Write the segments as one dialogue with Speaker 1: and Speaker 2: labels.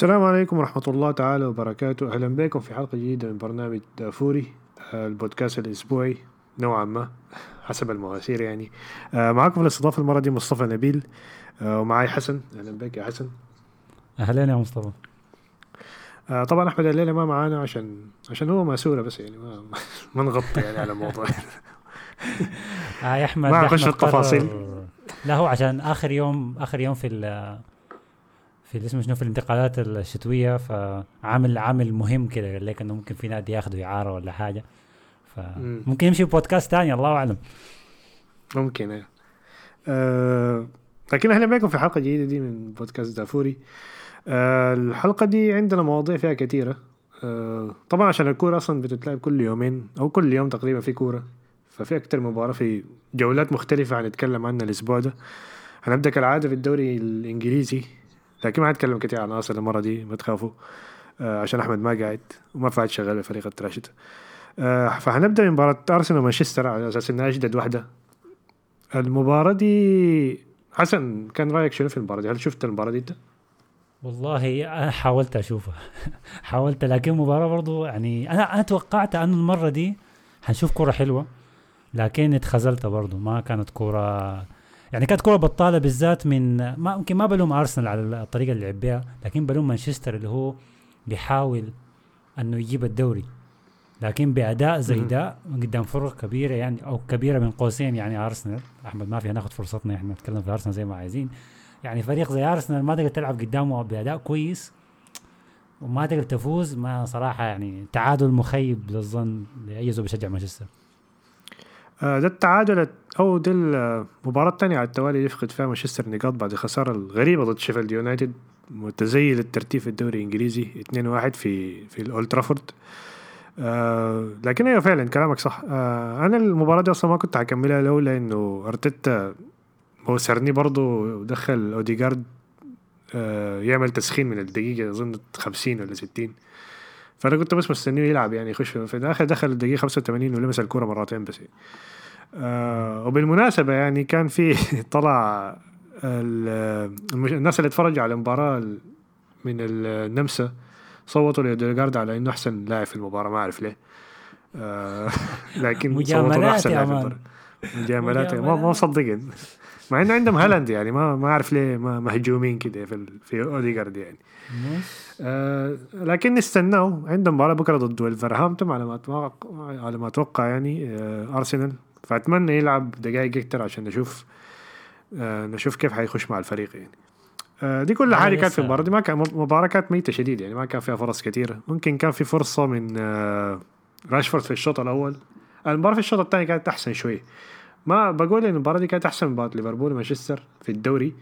Speaker 1: السلام عليكم ورحمة الله تعالى وبركاته. أهلا بكم في حلقة جديدة من برنامج دافوري آه، البودكاست الأسبوعي نوعا ما حسب المواسير يعني. آه، معكم في الاستضافة المرة دي مصطفى نبيل آه، ومعي حسن. أهلا بك يا حسن.
Speaker 2: أهلا يا مصطفى.
Speaker 1: طبعا أحمد الليلة ما معانا عشان عشان هو ماسورة بس يعني ما ما نغطي يعني على الموضوع.
Speaker 2: يا أحمد
Speaker 1: ما نخش في التفاصيل.
Speaker 2: لا هو عشان آخر يوم آخر يوم في في ال- اسمه شنو؟ في الانتقالات الشتوية فعامل عامل مهم كده قال لك إنه ممكن في نادي ياخذوا اعاره ولا حاجة.
Speaker 1: مم.
Speaker 2: فممكن يمشي بودكاست ثاني الله أعلم.
Speaker 1: ممكن أيوة. آه لكن أهلا بكم في حلقة جديدة دي من بودكاست دافوري. آه الحلقة دي عندنا مواضيع فيها كثيره آه طبعا عشان الكورة أصلا بتتلعب كل يومين أو كل يوم تقريبا في كورة ففي أكتر مباراة في جولات مختلفة هنتكلم عنها الأسبوع ده. هنبدأ كالعادة في الدوري الإنجليزي. لكن ما هنتكلم كتير عن أرسنال المرة دي ما تخافوا. آه عشان أحمد ما قاعد وما فات شغال في فريق التراشد آه فهنبدأ من مباراة أرسنال ومانشستر على أساس إنها أجدد واحدة. المباراة دي حسن كان رأيك شنو في المباراة دي؟ هل شفت المباراة دي أنت؟
Speaker 2: والله أنا حاولت أشوفها. حاولت لكن مباراة برضو يعني أنا أنا توقعت انه المرة دي حنشوف كرة حلوة لكن اتخذلت برضو. ما كانت كرة يعني كانت كرة بطالة بالذات من ما ممكن ما بلوم أرسنال على الطريقة اللي لعب بها لكن بلوم مانشستر اللي هو بيحاول إنه يجيب الدوري. لكن بأداء زي. ده قدام فرق كبيرة يعني أو كبيرة من قوسين يعني أرسنال أحمد ما في ناخذ فرصتنا إحنا نتكلم في أرسنال زي ما عايزين. يعني فريق زي أرسنال ما تقدر تلعب قدامه بأداء كويس وما تقدر تفوز ما صراحة يعني تعادل مخيب للظن لأي زول بيشجع مانشستر.
Speaker 1: آه ده التعادل أو ده المباراة الثانية على التوالي يفقد فيها مانشستر نقاط بعد الخسارة الغريبة ضد شيفيلد يونايتد متذيل الترتيب في الدوري الإنجليزي 2-1 في في الأولد ترافورد. آه لكن أيوه فعلا كلامك صح. آه أنا المباراة دي أصلا ما كنت هكملها لولا انه أرتيتا مأسرني برضه ودخل أوديجارد آه يعمل تسخين من الدقيقة أظن 50 ولا 60 فأنا كنت بس مستنيه يلعب يعني يخش في الآخر دخل الدقيقة 85 ولمس الكوره مرتين بس. آه وبالمناسبة يعني كان في طلع الناس اللي اتفرجوا على المباراة ال- من النمسا صوتوا لأوديجارد على إنه أحسن لاعب في المباراة ما أعرف ليه. آه لكن صوتوا له
Speaker 2: أحسن
Speaker 1: لاعب في. المباراة. مجاملات ما ما. مصدقين. مع إنه عندهم هالاند يعني ما ما أعرف ليه ما مهجومين كده في في اوديجارد يعني. آه لكن نستناه عندهم مباراة بكرة ضد ولفرهامبتون على ما أتوقع على ما أتوقع يعني آه أرسنال. فأتمنى يلعب دقائق أكتر عشان نشوف آه نشوف كيف حيخش مع الفريق يعني. آه دي كل حاجة كانت في المباراة. دي ما كان مباراه كانت ميتة شديد يعني ما كان فيها فرص كثيره ممكن كان في فرصة من آه راشفورد في الشوط الأول. المباراة في الشوط الثاني كانت أحسن شوي. ما بقول إن المباراة دي كانت أحسن من مباراة ليفربول ومانشستر في الدوري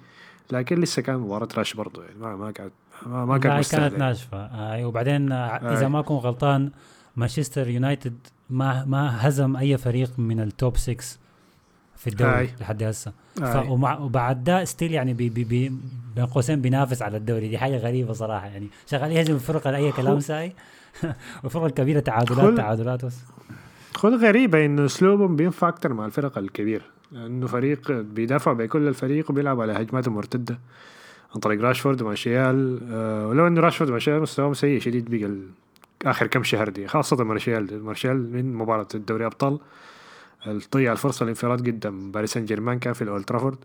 Speaker 1: لكن لسه كان مباراة trash برضه يعني ما ما كانت ما, ما كانت يعني.
Speaker 2: ناشفه آه وبعدين آه. إذا ما اكون غلطان مانشستر يونايتد ما ما هزم أي فريق من ال top 6 في الدوري. لحد هسه. ف- ومع وبعد ده still يعني بي بي بي بين قوسين بينافس على الدوري. دي حاجة غريبة صراحة يعني. شغال يهزم الفرق اي كلام ساي؟ والفرق الكبيره تعادلات
Speaker 1: خل-
Speaker 2: تعادلات بس.
Speaker 1: خد غريبة إنه أسلوبهم بينفع أكتر مع الفرق الكبيرة لأنه فريق بيدافع بكل الفريق وبيلعب على هجمات مرتدة. عن طريق راشفورد ومارشيال آه ولو إنه راشفورد ومارشيال مستواهم سيء شديد بقى ال- آخر كم شهر دي. خاصة مارشيال مارشيال من مباراة الدوري أبطال. ضيع الفرصة الانفراد قدام باريس سان جيرمان كان في الأولد ترافورد.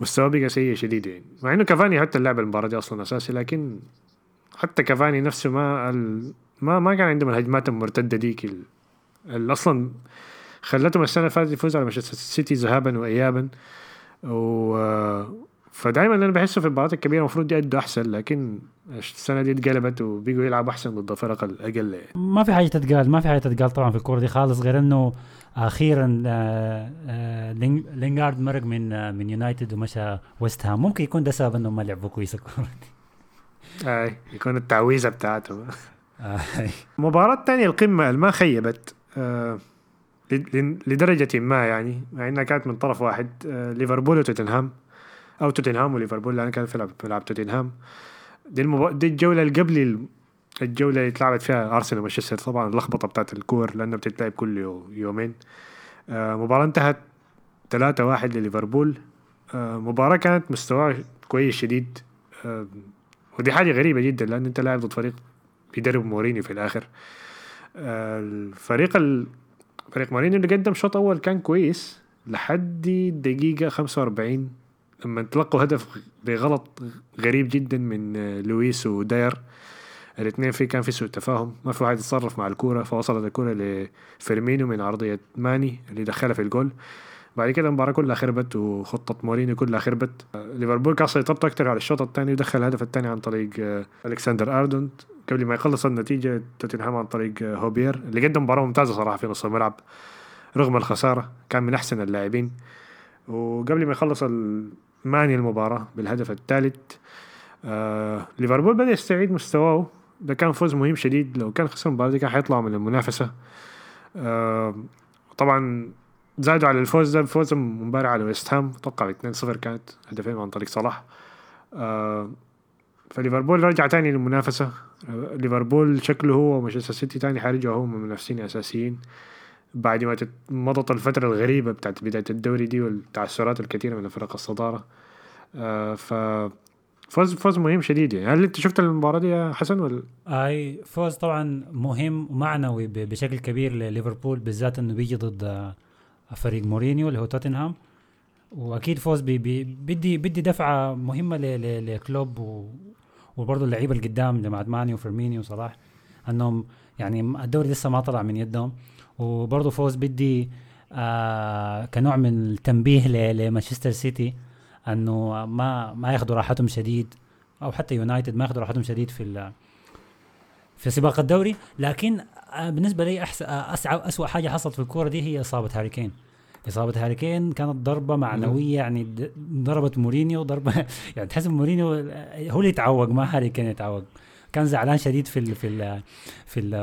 Speaker 1: مستواه بقى سيء شديد يعني. مع إنه كافاني حتى لعب المباراة دي أصلا أساسي لكن حتى كافاني نفسه ما ال... ما ما كان عندهم الهجمات المرتدة ديك ال... اللي أصلا خلتهم السنة اللي فاتت يفوز على مانشستر سيتي ذهابا وايابا. و فدائما أنا بحسه في المباريات الكبيرة المفروض يأدوا أحسن لكن السنة دي اتقلبت وبقوا يلعبوا أحسن ضد الفرق الاقل يعني.
Speaker 2: ما في حاجة تتقال ما في حاجة تتقال طبعا في الكورة دي خالص غير إنه أخيرا آه، آه، لينج- لينغارد مرق من آه، من يونايتد ومشى ويست هام. ممكن يكون ده سبب إنهم ما لعبوا كويس الكورة دي.
Speaker 1: أي يكون التعويذة بتاعتهم.
Speaker 2: آه،
Speaker 1: المباراة الثانية القمة ما خيبت لدرجة ما يعني مع إنها كانت من طرف واحد ليفربول وتوتنهام. أو توتنهام وليفربول لأن كان في لعب ملعب توتنهام. دي المب... دي الجولة اللي قبل ال- الجولة اللي اتلعبت فيها أرسنال ومانشستر طبعا اللخبطة بتاعت الكور لأنها بتتلعب كل يو- يومين. آه مباراة انتهت 3 واحد لليفربول. آه مباراة كانت مستوى كويس شديد. آه ودي حاجة غريبة جدا لأن أنت لاعب ضد فريق بيدرب مورينيو في الآخر. الفريق ال... فريق مورينيو اللي قدم شوط أول كان كويس لحد الدقيقه 45 لما تلقوا هدف بغلط غريب جدا من آه، لوريس وداير الاثنين في كان في سوء تفاهم ما في واحد يتصرف مع الكورة فوصلت الكورة لفيرمينو من عرضية ماني اللي دخلها في الجول. بعد كده المباراة كلها خربت وخطة مورينيو كلها خربت. ليفربول كان سيطرته أكثر على الشوط الثاني ودخل الهدف الثاني عن طريق آه، ألكسندر ارنولد قبل ما يخلص النتيجة توتنهام عن طريق آه، هويبير اللي قدم مباراة ممتازة صراحة في نص الملعب رغم الخسارة كان من أحسن اللاعبين. وقبل ما يخلص ماني المباراة بالهدف الثالث. آه ليفربول بدأ يستعيد مستواه. ده كان فوز مهم شديد. لو كان خسر المباراة دي كان حيطلعوا من المنافسة. آه طبعا زادوا على الفوز ده بفوز امبارح على ويست هام. أتوقع 2-0 كانت هدفين عن طريق صلاح. آه فليفربول رجع تاني للمنافسة. آه ليفربول شكله هو ومانشستر سيتي تاني حيرجعوا هم منافسين أساسيين. بعد ما مضت الفترة الغريبة بتاعت بداية الدوري دي والتعثرات الكثيرة من فرق الصدارة. آه ف فوز فوز مهم شديد يعني. هل انت شفت المباراة دي يا حسن ولا؟
Speaker 2: أي فوز طبعا مهم ومعنوي بشكل كبير لليفربول بالذات إنه بيجي ضد فريق مورينيو اللي هو توتنهام. وأكيد فوز بي بي بدي بدي دفعة مهمة لكلوب وبرضه اللعيبة اللي قدام جماعة ماني وفيرمينيو وصلاح إنهم يعني الدوري لسه ما طلع من يدهم. وبرضه فوز بدي آه كنوع من التنبيه لمانشستر سيتي إنه ما ما ياخذوا راحتهم شديد أو حتى يونايتد ما ياخذوا راحتهم شديد في في سباق الدوري. لكن آه، بالنسبة لي احسن آه، اسوء حاجة حصلت في الكورة دي هي إصابة هاري كين. إصابة هاري كين كانت ضربة معنوية يعني ضربت مورينيو ضربة يعني تحس مورينيو آه، هو اللي يتعوق ما هاري كين يتعوق كان زعلان شديد في ال في ال في ال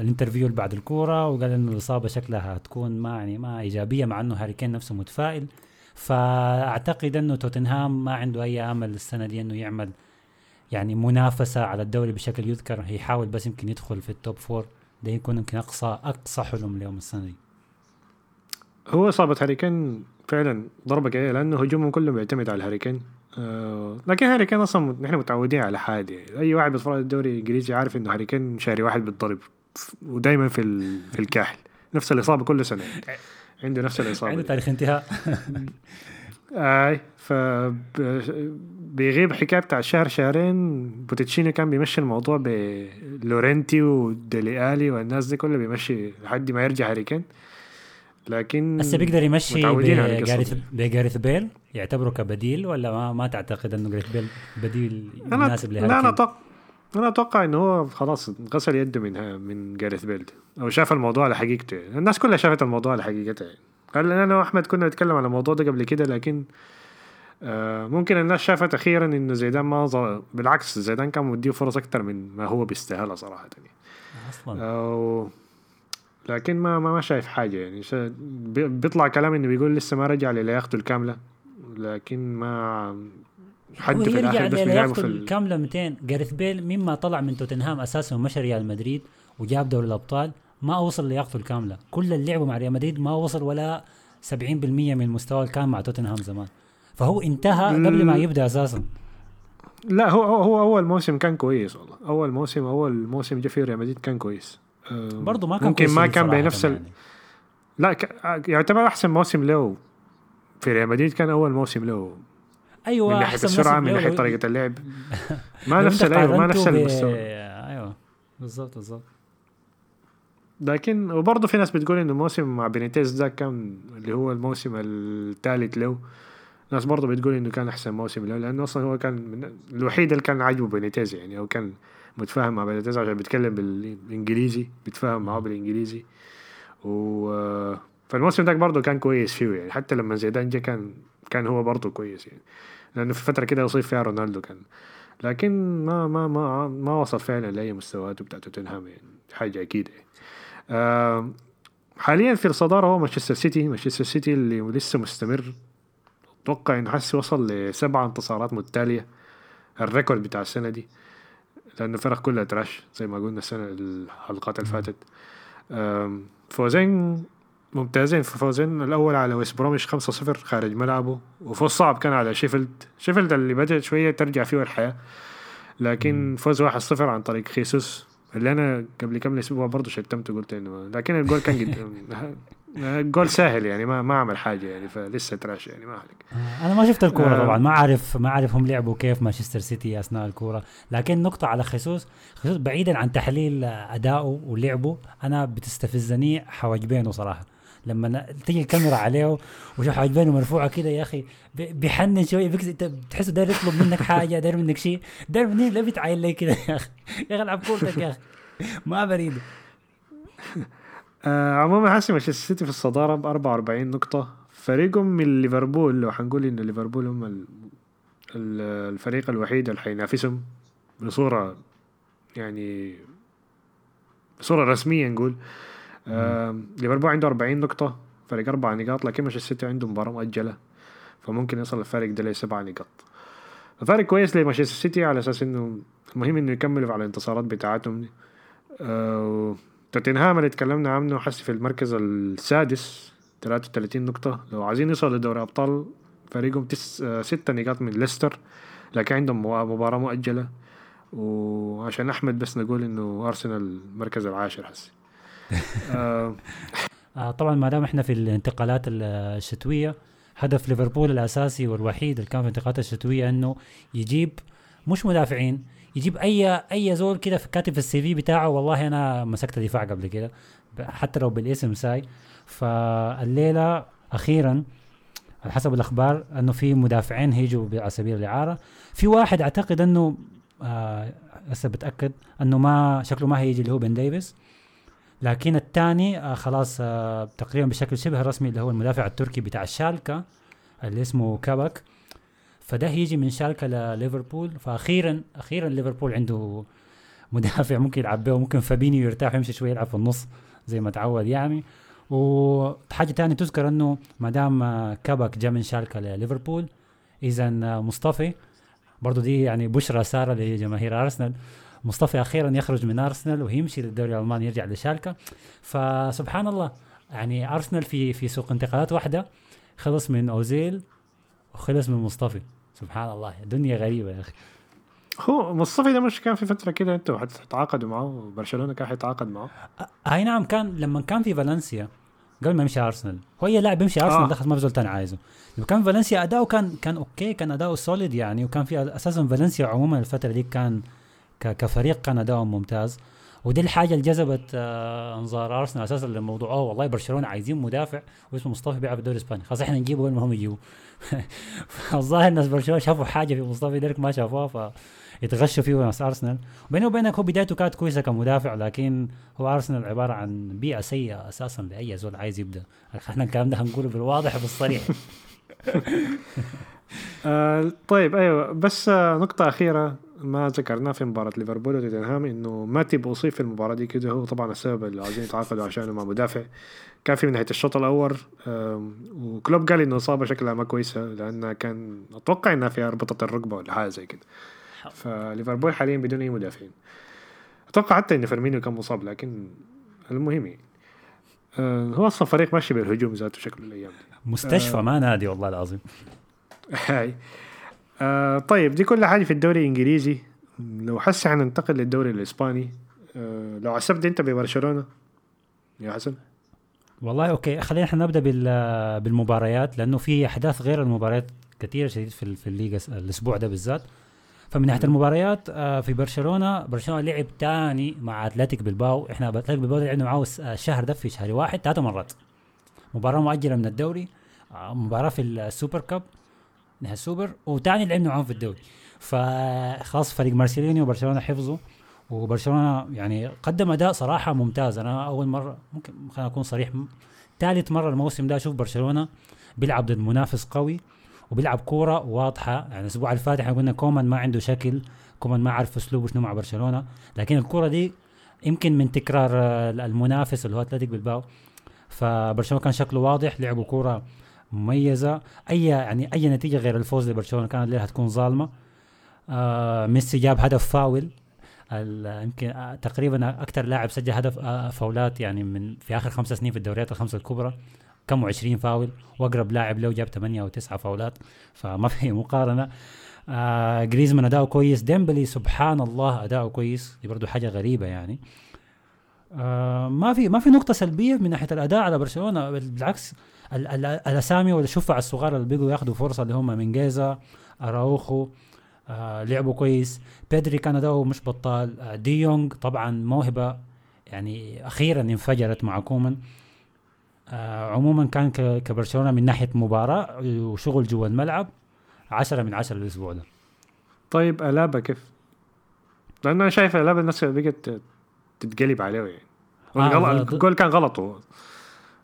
Speaker 2: ال interview اللي بعد الكورة وقال إنه الإصابة شكلها هتكون ما يعني ما إيجابية مع إنه هاري كين نفسه متفائل. فأعتقد إنه توتنهام ما عنده أي آمل السنة دي إنه يعمل يعني منافسة على الدوري بشكل يذكر. يحاول بس يمكن يدخل في ال top four ده يكون يمكن أقصى أقصى حلم لهم السنة دي.
Speaker 1: هو إصابة هاري كين فعلا ضربة قويه لأنه هجومهم كله بيعتمد على هاري آه لكن هاري كين أصلا نحن متعودين على حاجة أي واحد بيتفرج الدوري الإنجليزي عارف إنه هاري كين شاري واحد بالضرب ودائما في في الكاحل نفس الإصابة كل سنة. عنده نفس الإصابة.
Speaker 2: عنده تاريخ انتهاء.
Speaker 1: آي ف بيغيب حكاية بتاع شهر شهرين. بوتشيتينو كان بيمشي الموضوع بلورنتي وديلي ألي والناس دي كلها بيمشي لحد ما يرجع هاريكين لكن
Speaker 2: هسه بيقدر يمشي بجاريث بيل؟ يعتبره كبديل ولا ما, ما تعتقد إنه جاريث بيل بديل مناسب
Speaker 1: لهاريكين؟ لا أنا أتوقع أنا أتوقع إنه هو خلاص غسل يده من من جاريث بيل. أو شاف الموضوع على حقيقته الناس كلها شافت الموضوع على حقيقته. قال أنا وأحمد كنا نتكلم على الموضوع ده قبل كده لكن آه ممكن الناس شافت أخيرا إنه زيدان ما ظل... بالعكس زيدان كان مديه فرص أكثر من ما هو بيستاهلها صراحة. يعني أصلا. آه لكن ما ما, ما شايف حاجة يعني. بيطلع كلام إنه بيقول لسه ما رجع للياقته الكاملة لكن ما
Speaker 2: حد في الآخر بس لياقته الكاملة 200 جاريث بيل مما طلع من توتنهام أساسا ومشى ريال مدريد وجاب دوري الأبطال ما وصل لياقته الكاملة. كل اللي لعبوا مع ريال مدريد ما وصل ولا 70% من المستوى اللي كان مع توتنهام زمان. فهو انتهى قبل ما يبدأ أساسا.
Speaker 1: لا هو هو أول موسم كان كويس والله. أول موسم أول موسم جه في ريال مدريد كان كويس.
Speaker 2: برضه ما كان
Speaker 1: ممكن ما كان بنفس ال... يعني. لا ك... يعتبر أحسن موسم له في ريال مدريد كان أول موسم له.
Speaker 2: أيوه
Speaker 1: من ناحية السرعة من ناحية طريقة اللعب. ما نفس ما نفس المستوى.
Speaker 2: أيوه بالضبط بالضبط
Speaker 1: لكن وبرضه في ناس بتقول إنه الموسم مع بينيتيز ده كان اللي هو الموسم الثالث له. ناس برضه بتقول إنه كان أحسن موسم له لأنه أصلا هو كان من الوحيد اللي كان عاجبه بينيتيز يعني. أو كان متفاهم مع بينيتيز عشان بيتكلم بالإنجليزي بيتفاهم معاه بالإنجليزي. و فالموسم ده برضه كان كويس فيه يعني حتى لما زيدان جه كان كان هو برضه كويس يعني. لأنه في فترة كده يصيب فيها رونالدو كان. لكن ما ما ما ما وصل فعلا لأي مستويات بتاعت توتنهام يعني. حاجة أكيد يعني. حاليا في الصدارة هو مانشستر سيتي. مانشستر سيتي اللي لسه مستمر. أتوقع إنه حسي وصل لسبع انتصارات متتالية. ال record بتاع السنة دي. لأنه الفرق كلها trash زي ما قلنا السنة الحلقات اللي فاتت. فوزين ممتازين. في فوزين الأول على ويست بروميش خمسة صفر خارج ملعبه وفوز صعب كان على شيفيلد شيفيلد اللي بدأت شوية ترجع فيه الحياة لكن فوز 1-0 عن طريق خيسوس اللي أنا قبل كم أسبوع برضه شتمته قلت إنه لكن الجول كان قد جول سهل يعني ما ما عمل حاجة يعني فلسه trash يعني ما عليك
Speaker 2: آه، أنا ما شفت الكورة
Speaker 1: آه.
Speaker 2: طبعا ما عارف ما عارف هم لعبوا كيف مانشستر سيتي أثناء الكورة. لكن نقطة على خيسوس خيسوس بعيدا عن تحليل ادائه ولعبه أنا بتستفزني حواجبينه صراحة. لما تيجي الكاميرا عليه وشوف حواجبينه مرفوعة كده يا أخي بيحنن شوية انت بتحسه داير يطلب منك حاجة داير منك شيء داير مني لا بيتعاين لي كده يا أخي؟ يا أخي العب كورتك يا أخي. ما بريد
Speaker 1: آه عموما حاسس مانشستر سيتي في الصدارة ب 44 نقطة. فريقهم من ليفربول لو حنقول إن ليفربول هم ال- ال- الفريق الوحيد اللي حينافسهم بصورة يعني بصورة رسمية نقول. آه ليفربول عنده 40 نقطة فريق أربع نقاط لكن مانشستر سيتي عنده مباراة مؤجلة فممكن يصل الفارق ده لسبع نقاط. الفارق كويس لمانشستر سيتي على أساس إنه المهم إنه يكملوا على الانتصارات بتاعتهم. دي آه توتنهام اللي تكلمنا عنه حسي في المركز السادس 33 نقطة. لو عايزين يوصلوا لدوري أبطال فريقهم تس... آه، ستة نقاط من ليستر لكن عندهم مباراة مؤجلة. وعشان أحمد بس نقول إنه أرسنال المركز العاشر حسي آه.
Speaker 2: آه طبعا ما دام إحنا في الانتقالات ال- الشتوية هدف ليفربول الأساسي والوحيد اللي كان في الانتقالات الشتوية إنه يجيب مش مدافعين يجيب أي أي زول كده في كاتب في السي في بتاعه. والله أنا مسكت دفاع قبل كده حتى لو بالاسم ساي. فالليلة أخيرا على حسب الأخبار إنه في مدافعين هيجوا على سبيل الإعارة. في واحد أعتقد إنه آه هسه بتأكد إنه ما شكله ما هيجي اللي هو بن ديفيس لكن الثاني آه خلاص آه تقريبا بشكل شبه رسمي اللي هو المدافع التركي بتاع الشالكا اللي اسمه كابك. فده هيجي من شالكا لليفربول فاخيرا أخيرا ليفربول عنده مدافع ممكن يلعب به وممكن فابينيو يرتاح يمشي شوية يلعب في النص زي ما تعود يعني. وحاجة تانية تذكر إنه ما دام كابك جاء من شالكا لليفربول اذا مصطفى برضو دي يعني بشرى سارة لجماهير أرسنال. مصطفى أخيرا يخرج من أرسنال ويمشي للدوري الألماني يرجع لشالكا فسبحان الله يعني أرسنال في في سوق انتقالات واحدة خلص من أوزيل وخلص من مصطفى. سبحان الله دنيا غريبة يا أخي.
Speaker 1: هو مصطفى ده مش كان في فترة كده أنتوا حتتعاقدوا معه؟ برشلونة كان حيتعاقد معه؟
Speaker 2: أي نعم كان لما كان في فالنسيا قبل ما يمشي أرسنال. هو أي لاعب يمشي أرسنال
Speaker 1: آه.
Speaker 2: دخل ما في زول تاني عايزه. لما كان فالنسيا أداؤه كان كان okay كان أداؤه solid يعني وكان في أساسا فالنسيا عموما الفترة دي كان ك- كفريق كان اداؤهم ممتاز. ودي الحاجة اللي جذبت آه انظار أرسنال أساسا للموضوع. اوه والله برشلونة عايزين مدافع واسمه مصطفى بيلعب في الدوري الإسباني. خلاص إحنا نجيبه قبل ما هم يجيبوا فالظاهر ناس برشلونة شافوا حاجة في مصطفى ديرك ما شافوها فيتغشوا فيه ناس أرسنال. وبينه وبينك هو بدايته كانت كويسة كمدافع لكن هو أرسنال عبارة عن بيئة سيئة أساسا لأي زول عايز يبدأ. إحنا الكلام ده هنقوله بالواضح وبالصريح.
Speaker 1: آه طيب أيوه. بس آه نقطة أخيرة. ما ذكرناها في مباراة ليفربول وتوتنهام إنه ماتيب اصيب في المباراة دي كده. هو طبعا السبب اللي عايزين يتعاقدوا عشانه مع مدافع. كان في من نهاية الشوط الأول آم، وكلوب قال إنه إصابة شكلها ما كويسة لأنها كان أتوقع إنها فيها أربطة الركبة ولا حاجة زي كده. فليفربول حاليا بدون أي مدافعين. أتوقع حتى إن فيرمينيو كان مصاب لكن المهم يعني. آه هو أصلا فريق ماشي بالهجوم ذاته شكله الأيام دي.
Speaker 2: مستشفى ما نادي والله العظيم.
Speaker 1: هاي. آه طيب دي كل حاجة في الدوري الإنجليزي. لو حس حننتقل للدوري الإسباني آه لو عصبت أنت ببرشلونة. يا حسن.
Speaker 2: والله okay. خلينا إحنا نبدأ بال- بالمباريات لأنه في أحداث غير المباريات كثيره شديد في في الليغا الأسبوع ده بالذات. فمن ناحية المباريات آه، في برشلونة. برشلونة لعب تاني مع أتلتيك بلباو إحنا أتلتيك بلباو لعبنا معاه الشهر ده في شهر واحد ثلاث مرات. مباراة مؤجلة من الدوري. آه، مباراة في ال super cup. نهائي السوبر وتاني لعبنا معاهم في الدوري. فخلاص فريق مارسيلينو وبرشلونة حفظوا وبرشلونة يعني قدم أداء صراحة ممتاز. أنا أول مرة ممكن خلينا أكون صريح ثالث مرة الموسم ده أشوف برشلونة بيلعب ضد منافس قوي وبيلعب كورة واضحة. يعني الأسبوع اللي فات إحنا قلنا كومان ما عنده شكل كومان ما عارف اسلوبه شنو مع برشلونة. لكن الكورة دي يمكن من تكرار المنافس اللي هو أتلتيك بلباو فبرشلونة كان شكله واضح لعبوا كورة مميزة. أي يعني أي نتيجة غير الفوز لبرشلونة كانت الليلة هتكون ظالمة. آه ميسي جاب هدف فاول. يمكن آه، تقريبا أكثر لاعب سجل هدف آه، فاولات يعني من في آخر خمس سنين في الدوريات الخمسة الكبرى. كم؟ 20 فاول. وأقرب لاعب له جاب 8 أو 9 فاولات. فما في مقارنة. آه جريزمان أداؤه كويس. ديمبلي سبحان الله أداؤه كويس. دي برضه حاجة غريبة يعني. آه ما في ما في نقطة سلبية من ناحية الأداء على برشلونة. بالعكس ال- ال- الأسامي والشفع الصغار اللي بيجوا ياخذوا فرصة اللي هم منجيزا أراوخو آه لعبوا كويس. بيدري كان اداؤه مش بطال. آه دي يونغ طبعا موهبة يعني أخيرا انفجرت مع كومان آه عموما كان كبرشلونة من ناحية مباراة وشغل جوا الملعب عشرة من عشرة الأسبوع ده.
Speaker 1: طيب ألابا كيف؟ لأنه أنا شايف ألابا الناس بقت تتقلب عليه يعني.
Speaker 2: آه،
Speaker 1: الجول كان غلط هو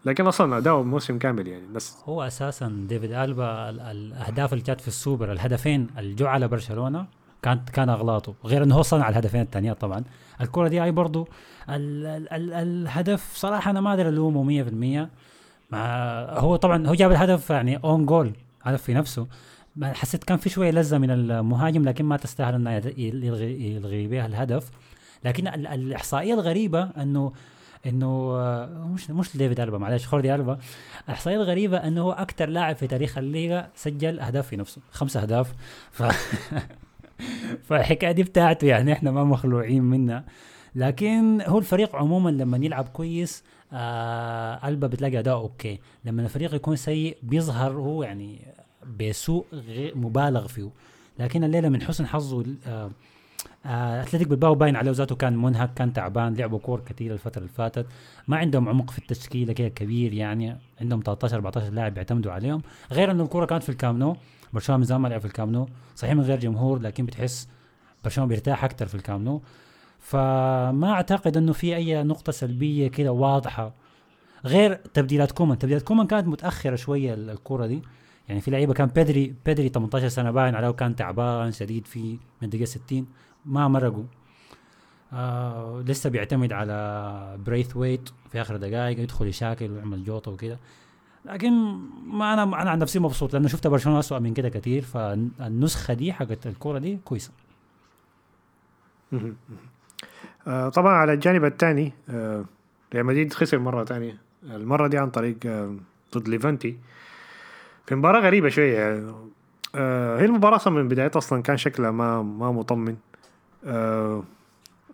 Speaker 1: لكن أصلا اداؤه موسم كامل يعني الناس
Speaker 2: هو أساسا ديفيد ألبا ال- الأهداف اللي جات في السوبر الهدفين اللي على برشلونة كانت كان أغلاطه غير إنه هو صنع الهدفين الثانيات طبعا. الكرة دي أي برضو ال ال ال الهدف صراحة أنا ما أدري الومه 100% مع هو طبعا هو جاب الهدف يعني own goal هدف في نفسه. حسيت كان في شوية لزة من المهاجم لكن ما تستاهل إنه يلغي يلغي بها الهدف. لكن ال- الإحصائية الغريبة إنه إنه آه، مش مش ديفيد ألبا معلش خوردي ألبا. الاحصائيه الغريبه إنه هو أكثر لاعب في تاريخ الليغا سجل أهداف في نفسه خمسة أهداف. ف فالحكاية دي بتاعته يعني إحنا ما مخلوعين منها. لكن هو الفريق عموما لما يلعب كويس آه ألبا بتلاقي اداؤه okay. لما الفريق يكون سيء بيظهر هو يعني بسوء مبالغ فيه. لكن الليلة من حسن حظه آه أتلتيك بالباو باين عليه ذاته كان منهك كان تعبان لعبوا كور كثير الفترة اللي فاتت. ما عندهم عمق في التشكيلة كده كبير يعني. عندهم 13 14 لاعب بيعتمدوا عليهم. غير إنه الكورة كانت في الكامنو. برشلونة من زمان ما لعب في الكامنو. صحيح من غير جمهور لكن بتحس برشلونة بيرتاح أكثر في الكامنو. فما أعتقد إنه في أي نقطة سلبية كده واضحة. غير تبديلات كومان. تبديلات كومان كانت متأخرة شوية ال- الكره دي. يعني في لعيبة كان بيدري بيدري 18 سنة باين عليه كان تعبان شديد في من دقيقة 60 ما مرقوا. آه لسه بيعتمد على بريث ويت في آخر دقائق يدخل يشاكل ويعمل جوطة وكده. لكن ما أنا أنا عن نفسي مبسوط لأنه شفت برشلونة اسوء من كده كتير فالنسخة دي حقت الكوره دي كويسة.
Speaker 1: آه طبعا على الجانب الثاني آه ريال مدريد خسر مرة ثانية. المرة دي عن طريق آه ضد ليفانتي. في مباراة غريبة شوية. آه هي المباراة أصلا من بدايتها أصلا كان شكلها ما ما مطمن.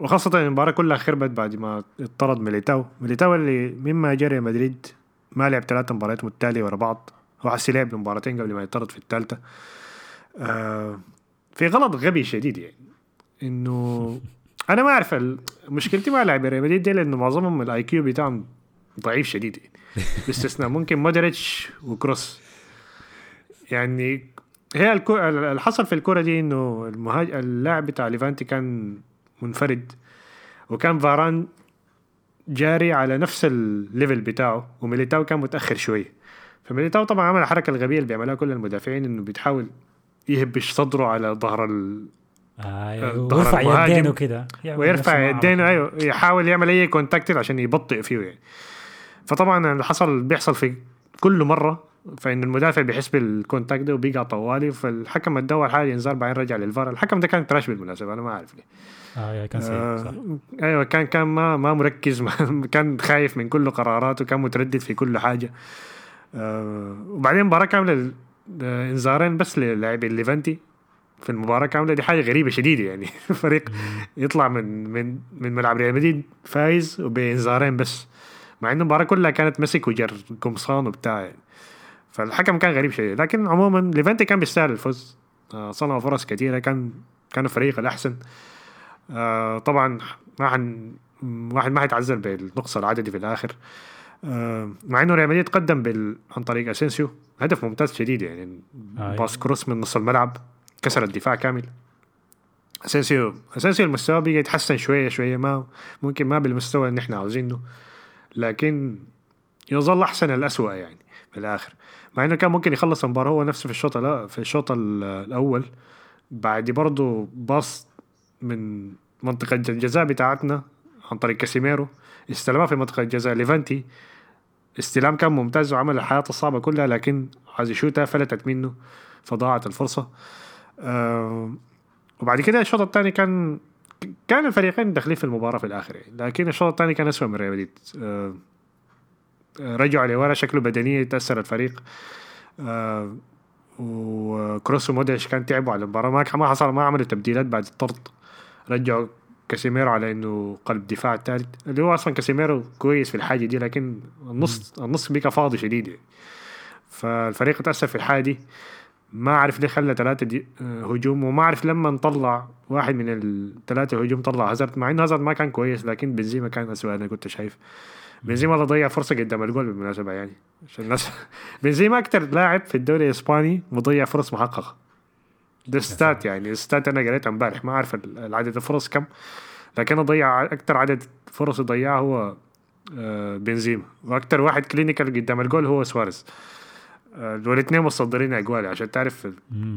Speaker 1: وخاصة المباراة كلها خربت بعد ما اطرد ميليتاو. ميليتاو اللي مما ريال مدريد ما لعب ثلاث مباريات متتالية ورا بعض. هو حسي لعب مباراتين قبل ما يطرد في الثالثة. آه في غلط غبي شديد يعني. إنه أنا ما أعرف مشكلتي مع لاعبي ريال مدريد دي لأنه معظمهم ال IQ بتاعهم ضعيف شديد يعني. باستثناء ممكن مودريتش وكروس. يعني هي الكو... اللي حصل في الكرة دي إنه المهاج... اللاعب بتاع ليفانتي كان منفرد وكان فاران جاري على نفس ال level بتاعه وميليتاو كان متأخر شوية. فميليتاو طبعا عمل الحركة الغبيه اللي بيعملها كل المدافعين إنه بيتحاول يهبش صدره على ظهر ال...
Speaker 2: آه ويرفع يدينه كده.
Speaker 1: ويرفع يدينه. أيوه يحاول يعمل أي contact عشان يبطئ فيه يعني. فطبعا اللي حصل بيحصل في كل مرة فإن المدافع بيحس بال contact ده وبيقع طوالي فالحكم ادى حاجة انذار بعدين رجع للفار. الحكم ده كان trash بالمناسبة أنا ما أعرف ليه.
Speaker 2: آه كان سيء
Speaker 1: آه أيوه كان كان ما ما مركز ما كان خايف من كل قراراته كان متردد في كل حاجة. آه وبعدين مباراة كاملة آه، انذارين بس للاعبين ليفانتي في المباراة كاملة دي حاجة غريبة شديدة يعني. فريق يطلع من من من ملعب ريال مدريد فايز وبانذارين بس. مع إنه المباراة كلها كانت مسك وجر قمصان وبتاع يعني. فالحكم كان غريب شديد لكن عموما ليفانتي كان بيستاهل الفوز. آه صنعوا فرص كثيره كان كان الفريق الأحسن. آه طبعا ما حن واحد ما حيتعذر بالنقص العددي في الآخر. آه مع إنه ريال مدريد قدم بال... عن طريق أسينسيو. هدف ممتاز شديد يعني.
Speaker 2: آه.
Speaker 1: pass كروس من نص الملعب. كسر الدفاع كامل. اسينسيو أسينسيو المستوى بيجي يتحسن شوية شوية. ما ممكن ما بالمستوى اللي إحنا عاوزينه. لكن يظل أحسن الأسوأ يعني في الآخر. مع إنه كان ممكن يخلص المباراة هو نفسه في الشوط الأ- في الشوط ال- الأول. بعد برضه pass من منطقة الجزاء بتاعتنا عن طريق كاسيميرو. استلمها في منطقة الجزاء. ليفانتي استلام كان ممتاز وعمل الحياة الصعبة كلها لكن عايز يشوتها فلتت منه فضاعت الفرصة. آه وبعد كده الشوط الثاني كان كان الفريقين داخلين في المباراة في الآخر يعني. لكن الشوط الثاني كان أسوأ من ريال مدريد. آه رجعوا لورا شكله بدنيا تأثر الفريق. آه وكروس ومودريتش كان تعبوا على المباراة ما ما حصل ما عملوا تبديلات بعد الطرد. رجعوا كاسيميرو على إنه قلب دفاع الثالث اللي هو أصلا كاسيميرو كويس في الحاجة دي لكن النص النص بقى فاضي شديد. يعني. فالفريق تأثر في الحاجة دي. ما أعرف ليه خلى ثلاثة دي آه، هجوم وما أعرف لما طلع واحد من الثلاثه هجوم طلع هازارد مع إنه هازارد ما كان كويس لكن بنزيما كان اسوء أنا كنت شايف. بنزيما اللي ضيع فرصة قدام الجول بالمناسبة يعني. عشان الناس بنزيما أكثر لاعب في الدوري الإسباني مضيع فرص محققة. ده stats يعني stats أنا قريتها امبارح ما أعرف عدد الفرص كم لكن ضيع أكثر عدد فرص ضيعها هو آه، بنزيما. وأكثر واحد clinical قدام الجول هو سواريز. آه، والاثنين مصدرين أجوال عشان تعرف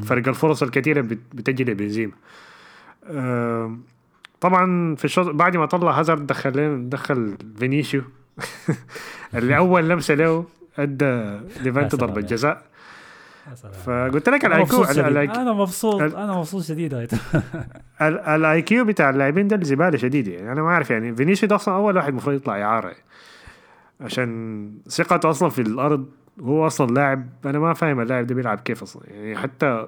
Speaker 1: فرق الفرص الكثيرة بتجي لبنزيما. طبعا في الشوط بعد ما طلع هازارد دخل دخل فينيسيو. اللي اول لمسة له أدى ليفانتي ضربة جزاء. فقلت لك ال IQ
Speaker 2: أنا مبسوط أنا مبسوط شديد
Speaker 1: ال IQ بتاع اللاعبين ده زباله شديدة. يعني أنا ما أعرف يعني فينيسيو ده أصلا أول واحد المفروض يطلع اعاره يعني. عشان ثقته أصلا في الأرض هو أصلا لاعب أنا ما فاهم اللاعب ده بيلعب كيف أصلا. يعني حتى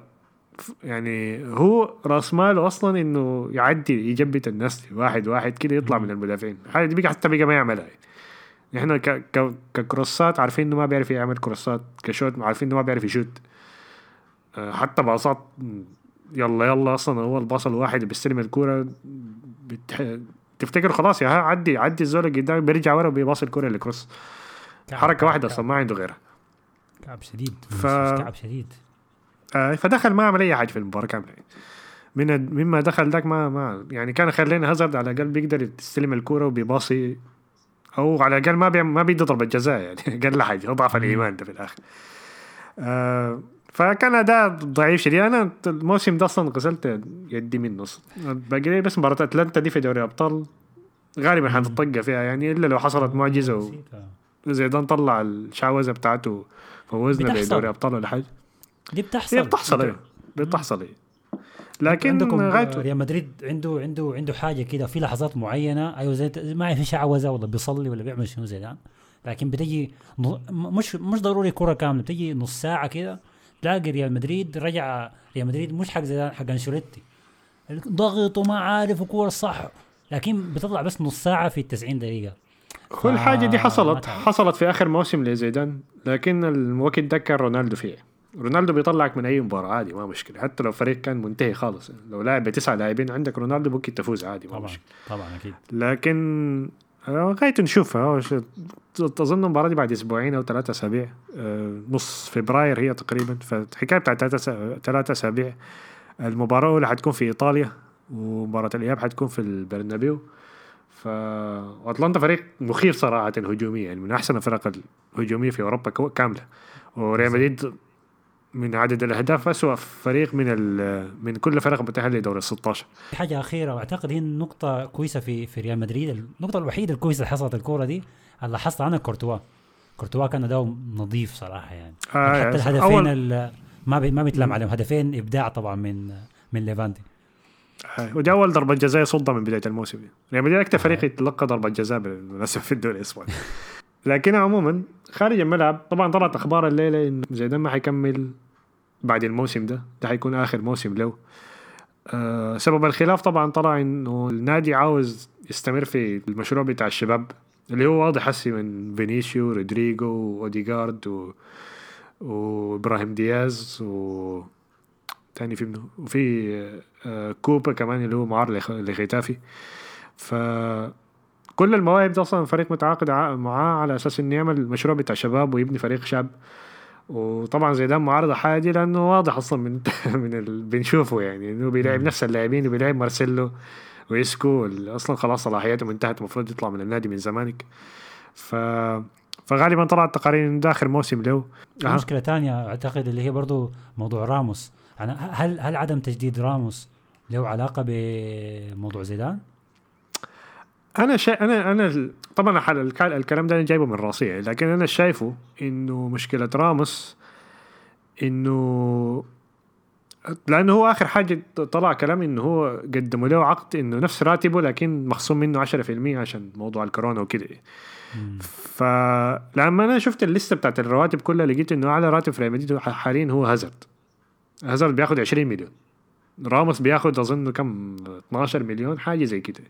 Speaker 1: يعني هو رأس ماله أصلا إنه يعدي يثبت الناس واحد واحد كده يطلع من المدافعين. دي بقى حتى بقى ما يعملها. إحنا ك ك ككروسات عارفين إنه ما بيعرف يعمل كروسات كشوت عارفين إنه ما بيعرف يشوت. آه، حتى باصات يلا يلا أصلا هو الباص الواحد اللي بيستلم الكورة بتح... تفتكر خلاص يا ها عدي عدي الزول قدام بيرجع ورا وبيباص الكورة لكروس حركة واحدة أصلا ما عنده غيرها.
Speaker 2: كعب شديد. ف... كعب شديد.
Speaker 1: آه فدخل ما عمل أي حاجة في المباراة كاملة. من مما دخل ذاك ما ما يعني كان خلينا هازارد على الأقل بيقدر يستلم الكورة وبيباصي أو على الأقل ما بي ما بيدي ضربه جزاء يعني قال حاجة. اضعف الإيمان ده في الآخر. آه فكان أداء ضعيف شديد. أنا الموسم ده أصلا غسلت يدي منه باقي بس مباراة أتلانتا دي في دوري الأبطال غالبا حنتطقى فيها يعني إلا لو حصلت معجزة وزيدان طلع الشعوذة بتاعته فوزنا بدوري أبطال ولا حاجة.
Speaker 2: دي بتحصل.
Speaker 1: هي بتحصل إيه بتحصل إيه لكن
Speaker 2: عندكم ريال مدريد عنده عنده عنده حاجة كده في لحظات معينة أيوه زي ما اعرف شعوذة ولا بيصلي ولا بيعمل شنو زي ده. لكن بتجي مش مش ضروري كرة كاملة بتجي نص ساعة كده تلاقي ريال مدريد رجع ريال مدريد مش حق زي حق أنشيلوتي. ضغط وما عارف وكوره صح لكن بتطلع بس نص ساعة في 90 دقيقة.
Speaker 1: كل حاجة دي حصلت حصلت في آخر موسم لزيدان لكن الوقت ده كان رونالدو فيه رونالدو بيطلعك من أي مباراة عادي ما مشكلة. حتى لو فريق كان منتهي خالص. لو لاعب بتسعه لاعبين عندك رونالدو ممكن تفوز عادي ما
Speaker 2: طبعا
Speaker 1: مشكلة.
Speaker 2: طبعا أكيد.
Speaker 1: لكن غاية نشوفها. اظن المباراة دي بعد أسبوعين أو ثلاثة أسابيع آه، نص فبراير هي تقريبا. فالحكايه بتاعت ثلاثة أسابيع المباراة الأولى حتكون في إيطاليا ومباراة الإياب حتكون في البرنابيو. ف وأتلانتا فريق مخيف صراحة هجوميا يعني من أحسن الفرق الهجومية في أوروبا كاملة. وريال مدريد من عدد الأهداف اسوء فريق من من كل فرق متأهل لدوري ال 16
Speaker 2: حاجة أخيرة واعتقد هي النقطة كويسة في في ريال مدريد. النقطة الوحيدة الكويسة اللي حصلت الكورة دي اللي لاحظت عنها كورتوا. كورتوا كان أداؤه نظيف صراحة يعني. آه حتى الهدفين أول... ما بي ما بيتلام عليهم. هدفين إبداع طبعا من من ليفانتي.
Speaker 1: ودي أول ضربة جزاء يصدها من بداية الموسم. ريال مدريد أكثر فريق يتلقى ضربة جزاء بالمناسبة في الدوري الإسباني. لكن عموما خارج الملعب طبعا طلعت أخبار الليلة انه زيدان ما حيكمل. بعد الموسم ده. ده حيكون آخر موسم له. أه سبب الخلاف طبعا طلع إنه النادي عاوز يستمر في المشروع بتاع الشباب اللي هو واضح هسي من فينيسيو رودريجو واوديجارد و... وإبراهيم دياز و تاني في منه؟ وفي آه كوبو كمان اللي هو معار لختافي. ف كل المواهب ده أصلا الفريق متعاقد معاه على أساس إنه يعمل المشروع بتاع شباب ويبني فريق شاب. وطبعا زيدان معارضة حاجة لأنه واضح أصلا من من اللي بنشوفه يعني إنه بيلعب نفس اللاعبين وبيلعب مارسيلو ويسكو أصلا خلاص صلاحياته انتهت المفروض يطلع من النادي من زمانك ف فغالبا طلعت تقارير ده اخر موسم له
Speaker 2: أه. مشكلة ثانية أعتقد اللي هي برضو موضوع راموس يعني هل هل عدم تجديد راموس له علاقة بموضوع زيدان؟
Speaker 1: أنا شا... أنا أنا طبعا الكلام ده أنا جايبه من راسي لكن أنا شايفه إنه مشكلة راموس إنه لأنه هو آخر حاجة طلع كلام إنه هو قدموا له عقد إنه نفس راتبه لكن مخصوم منه 10% عشان موضوع الكورونا وكده. فلما أنا شفت الليستة بتاعت الرواتب كلها لقيت إنه أعلى راتب في ريال مدريد حاليا هو هازارد. هازارد بياخد 20 مليون. راموس بياخد أظن كم؟ 12 مليون حاجة زي كده.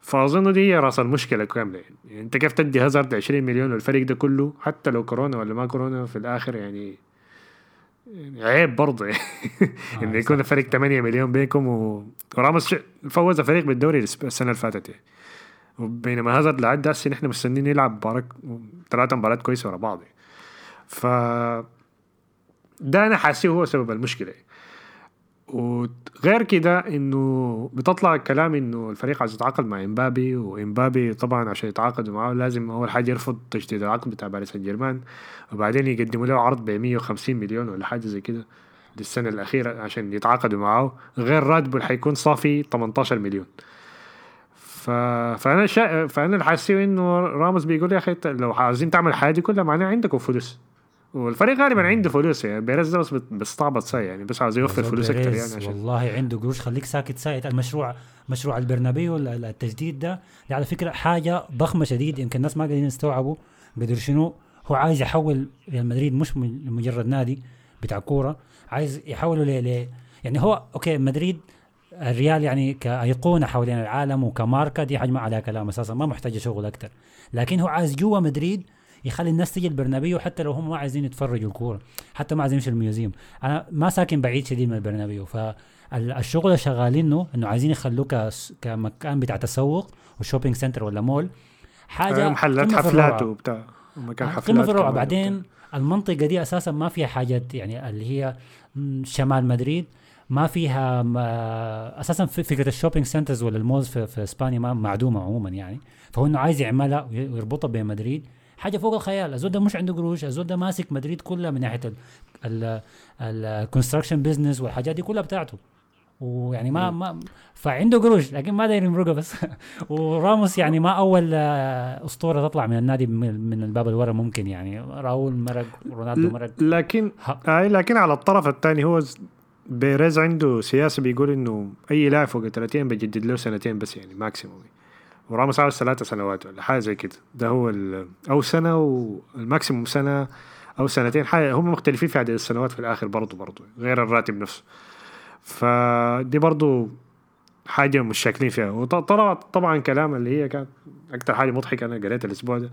Speaker 1: فأظن دي هي رأس المشكلة كاملة يعني أنت كيف تدي هازارد 20 مليون والفريق ده كله حتى لو كورونا ولا ما كورونا في الآخر يعني, يعني عيب برضه يعني
Speaker 2: آه،
Speaker 1: إنه يكون الفريق 8 مليون بينكم و... وراموس فوز الفريق بالدوري الس- السنة اللي فاتت يعني وبينما هازارد لعد هسه نحن مستنيين يلعب مباراة ثلاثة مباريات كويسة ورا بعض يعني. ف ده أنا حاسه هو سبب المشكلة يعني. وغير كده إنه بتطلع الكلام إنه الفريق عايز يتعاقد مع إمبابي وإمبابي طبعا عشان يتعاقدوا معاه لازم اول حاجة يرفض تجديد العقد بتاع باريس سان جيرمان وبعدين يقدموا له عرض ب 150 مليون ولا حاجة زي كده للسنة الأخيرة عشان يتعاقدوا معاه غير راتبه اللي حيكون صافي 18 مليون. ف... فأنا شا... فأنا اللي حاسه إنه راموس بيقول يا أخي لو عايزين تعمل حاجة كلها معناها عندكم فلوس والفريق غالبا عنده فلوس يعني بيريز بس بيستعبط ساي يعني بس عايز يوفر فلوس
Speaker 2: أكثر
Speaker 1: يعني عشان
Speaker 2: والله عنده قروش. خليك ساكت ساكت. المشروع مشروع البرنابيو ال- ال- التجديد ده على فكرة حاجة ضخمة شديد. يمكن الناس ما قادرين يستوعبوا قدر شنو هو عايز يحول ريال مدريد مش مجرد نادي بتاع كورة عايز يحوله ل ل- يعني هو okay مدريد الريال يعني كأيقونة حوالين العالم وكماركة دي ما عليها كلام أساسا ما محتاجة شغل أكثر لكن هو عايز جوا مدريد يخلي الناس تيجي البرنابيو حتى لو هم ما عايزين يتفرجوا الكورة حتى ما عايزين يمشوا ال museum. أنا ما ساكن بعيد شديد من البرنابيو فالشغل اللي شغالينه إنه عايزين يخلوه كمكان بتاع تسوق و shopping center ولا مول. حاجة
Speaker 1: محلات
Speaker 2: قمة في
Speaker 1: حفلات. وبتاع ومكان
Speaker 2: آه،
Speaker 1: حفلات
Speaker 2: قمه في الروعه بعدين
Speaker 1: وبتاع.
Speaker 2: المنطقة دي أساسا ما فيها حاجات يعني اللي هي شمال مدريد ما فيها ما أساسا في فكرة ال shopping centers ولا ال malls في, في إسبانيا ما معدومة عموما يعني. فهو إنه عايز يعملها وي- ويربطها بمدريد حاجة فوق الخيال. الزول ده مش عنده قروش الزول ده ماسك مدريد كلها من ناحية ال construction business والحاجات دي كلها بتاعته. ويعني ما ما فعنده قروش لكن ما داير يمرقها بس. وراموس يعني ما أول آه، أسطورة تطلع من النادي من الباب اللي ورا ممكن يعني. راؤول مرق رونالدو مرق.
Speaker 1: لكن. أي لكن على الطرف الثاني هو بيريز عنده سياسة بيقول إنه أي لاعب فوق 30 بيجدد له سنتين بس يعني maximum وراموس عاوز ثلاثة سنوات ولا حاجة زي كده. ده هو أو سنة وال maximum سنة أو سنتين حاجة هم مختلفين في عدد السنوات في الآخر برضه برضه غير الراتب نفسه. فدي برضه حاجة مش شاكلين فيها. وطبعا طبعا كلام اللي هي كانت أكتر حاجة مضحكة أنا قريتها الأسبوع ده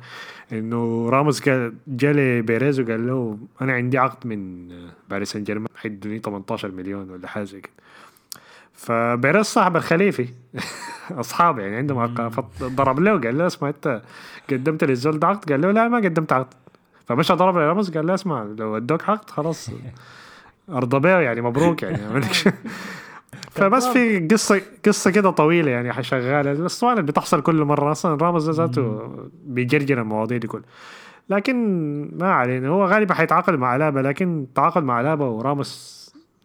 Speaker 1: إنه راموس جا لبيريز وقال له أنا عندي عقد من باريس سان جيرمان حيدوني 18 مليون ولا حاجة زي كده. فبيريز صاحب الخليفي اصحاب يعني عندهم فضرب له قال له اسمع أنت قدمت للزول ده عقد؟ قال له لا ما قدمت عقد. فمشى ضرب لراموس قال له اسمع لو أدوك عقد خلاص. أرضى بيه يعني مبروك يعني. فبس في قصة قصة كده طويلة يعني شغالة. الاسطوانه اللي بتحصل كل مرة أصلا راموس ذاته بيجرجر المواضيع دي كلها. لكن ما علينا هو غالبا حيتعاقد مع لابا لكن تعاقد مع لابا وراموس